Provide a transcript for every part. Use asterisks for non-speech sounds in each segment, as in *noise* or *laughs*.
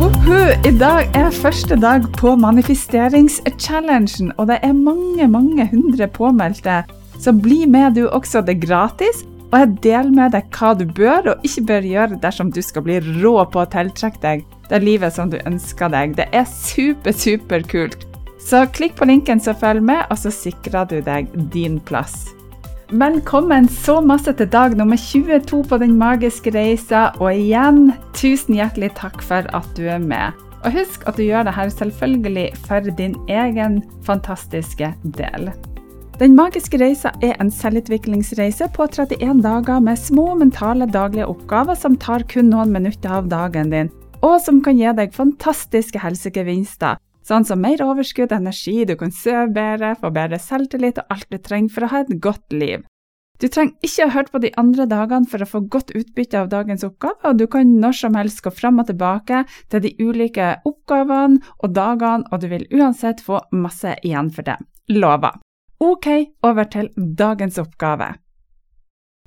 Woohoo! I dag er første dag på manifesteringschallengen, og det er mange, mange hundre påmeldte. Så bli med du også, det er gratis. Og jeg deler med deg hva du bør og ikke bør gjøre dersom du skal bli rå på å tiltrekke deg det livet som du ønsker deg. Det er super, superkult. Så klikk på linken som følger med, og så sikrer du deg din plass. Velkommen så masse til dag nummer 22 på Den magiske reisa, og igjen, tusen hjertelig takk for at du er med. Og husk at du gjør det her selvfølgelig for din egen fantastiske del. Den magiske reisa er en selvutviklingsreise på 31 dager med små mentale daglige oppgaver som tar kun noen minutter av dagen din, og som kan gi deg fantastiske helsegevinster Sånn som mer overskudd, energi, du kan sove bedre, få bedre selvtillit og alt du trenger for å ha et godt liv. Du trenger ikke å høre på de andre dagene for å få godt utbytte av dagens oppgave, og du kan når som helst gå fram og tilbake til de ulike oppgavene og dagene, og du vil uansett få masse igjen for det. Lover. Ok, over til dagens oppgave.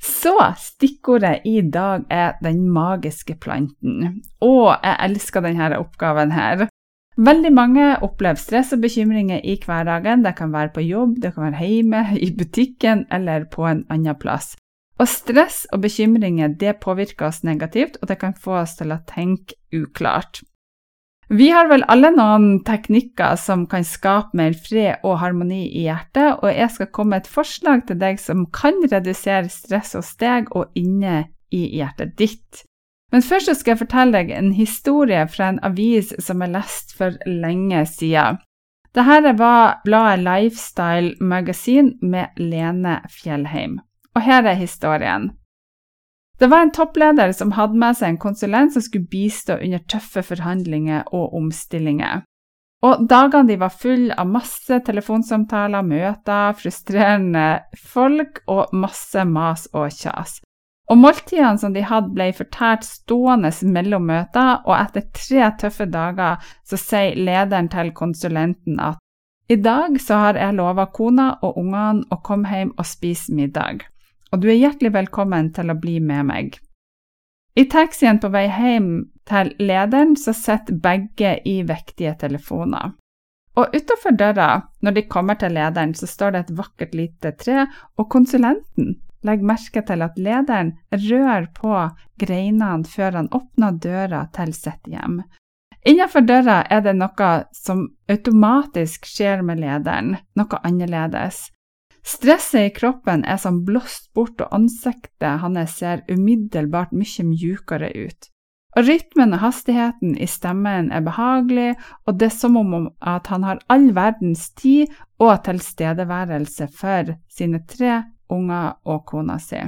Så stikkordet i dag er den magiske planten. Å, jeg elsker denne oppgaven her. Veldig mange opplever stress og bekymringer i hverdagen. Det kan være på jobb, det kan være hjemme, *laughs* i butikken eller på en annen plass. Og stress og bekymringer det påvirker oss negativt, og det kan få oss til å tenke uklart. Vi har vel alle noen teknikker som kan skape mer fred og harmoni i hjertet, og jeg skal komme med et forslag til deg som kan redusere stress hos deg og inne i hjertet ditt. Men først skal jeg fortelle deg en historie fra en avis som jeg leste for lenge siden. Dette var bladet Lifestyle Magazine med Lene Fjellheim. Og her er historien. Det var en toppleder som hadde med seg en konsulent som skulle bistå under tøffe forhandlinger og omstillinger. Og dagene de var fulle av masse telefonsamtaler, møter, frustrerende folk og masse mas og kjas. Og måltidene som de hadde, ble fortært stående mellom møter, og etter tre tøffe dager så sier lederen til konsulenten at i dag så har jeg lova kona og ungene å komme hjem og spise middag, og du er hjertelig velkommen til å bli med meg. I taxien på vei hjem til lederen så sitter begge i vektige telefoner. Og utenfor døra, når de kommer til lederen, så står det et vakkert lite tre, og konsulenten Legg merke til at lederen rører på greinene før han åpner døra til sitt hjem. Innenfor døra er det noe som automatisk skjer med lederen, noe annerledes. Stresset i kroppen er som blåst bort, og ansiktet hans ser umiddelbart mye mjukere ut. Og rytmen og hastigheten i stemmen er behagelig, og det er som om at han har all verdens tid og tilstedeværelse for sine tre unger og kona si.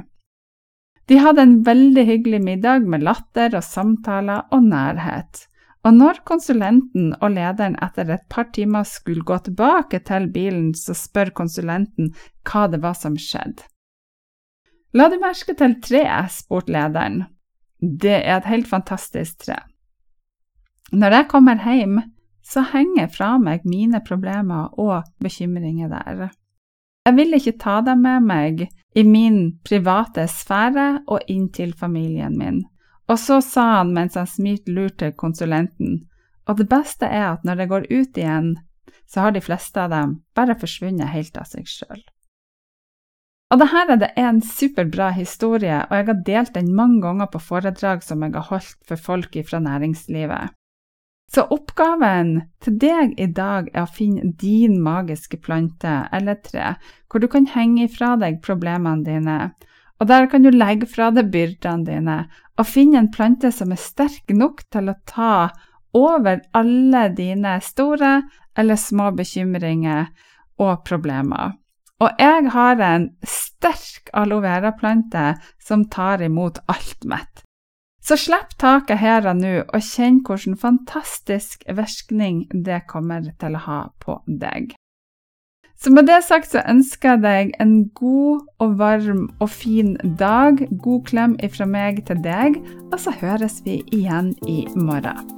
De hadde en veldig hyggelig middag med latter og samtaler og nærhet. Og når konsulenten og lederen etter et par timer skulle gå tilbake til bilen, så spør konsulenten hva det var som skjedde. La du merke til treet, spurte lederen. Det er et helt fantastisk tre. Når jeg kommer hjem, så henger fra meg mine problemer og bekymringer der. Jeg vil ikke ta dem med meg i min private sfære og inn til familien min. Og så sa han mens han smilte lurt til konsulenten, og det beste er at når det går ut igjen, så har de fleste av dem bare forsvunnet helt av seg sjøl. Og dette er det en superbra historie, og jeg har delt den mange ganger på foredrag som jeg har holdt for folk fra næringslivet. Så oppgaven til deg i dag er å finne din magiske plante eller tre, hvor du kan henge ifra deg problemene dine, og der kan du legge fra deg byrdene dine, og finne en plante som er sterk nok til å ta over alle dine store eller små bekymringer og problemer. Og jeg har en sterk aloe vera-plante som tar imot alt mitt. Så slipp taket her og nå, og kjenn hvilken fantastisk virkning det kommer til å ha på deg. Så med det sagt så ønsker jeg deg en god og varm og fin dag. God klem ifra meg til deg, og så høres vi igjen i morgen.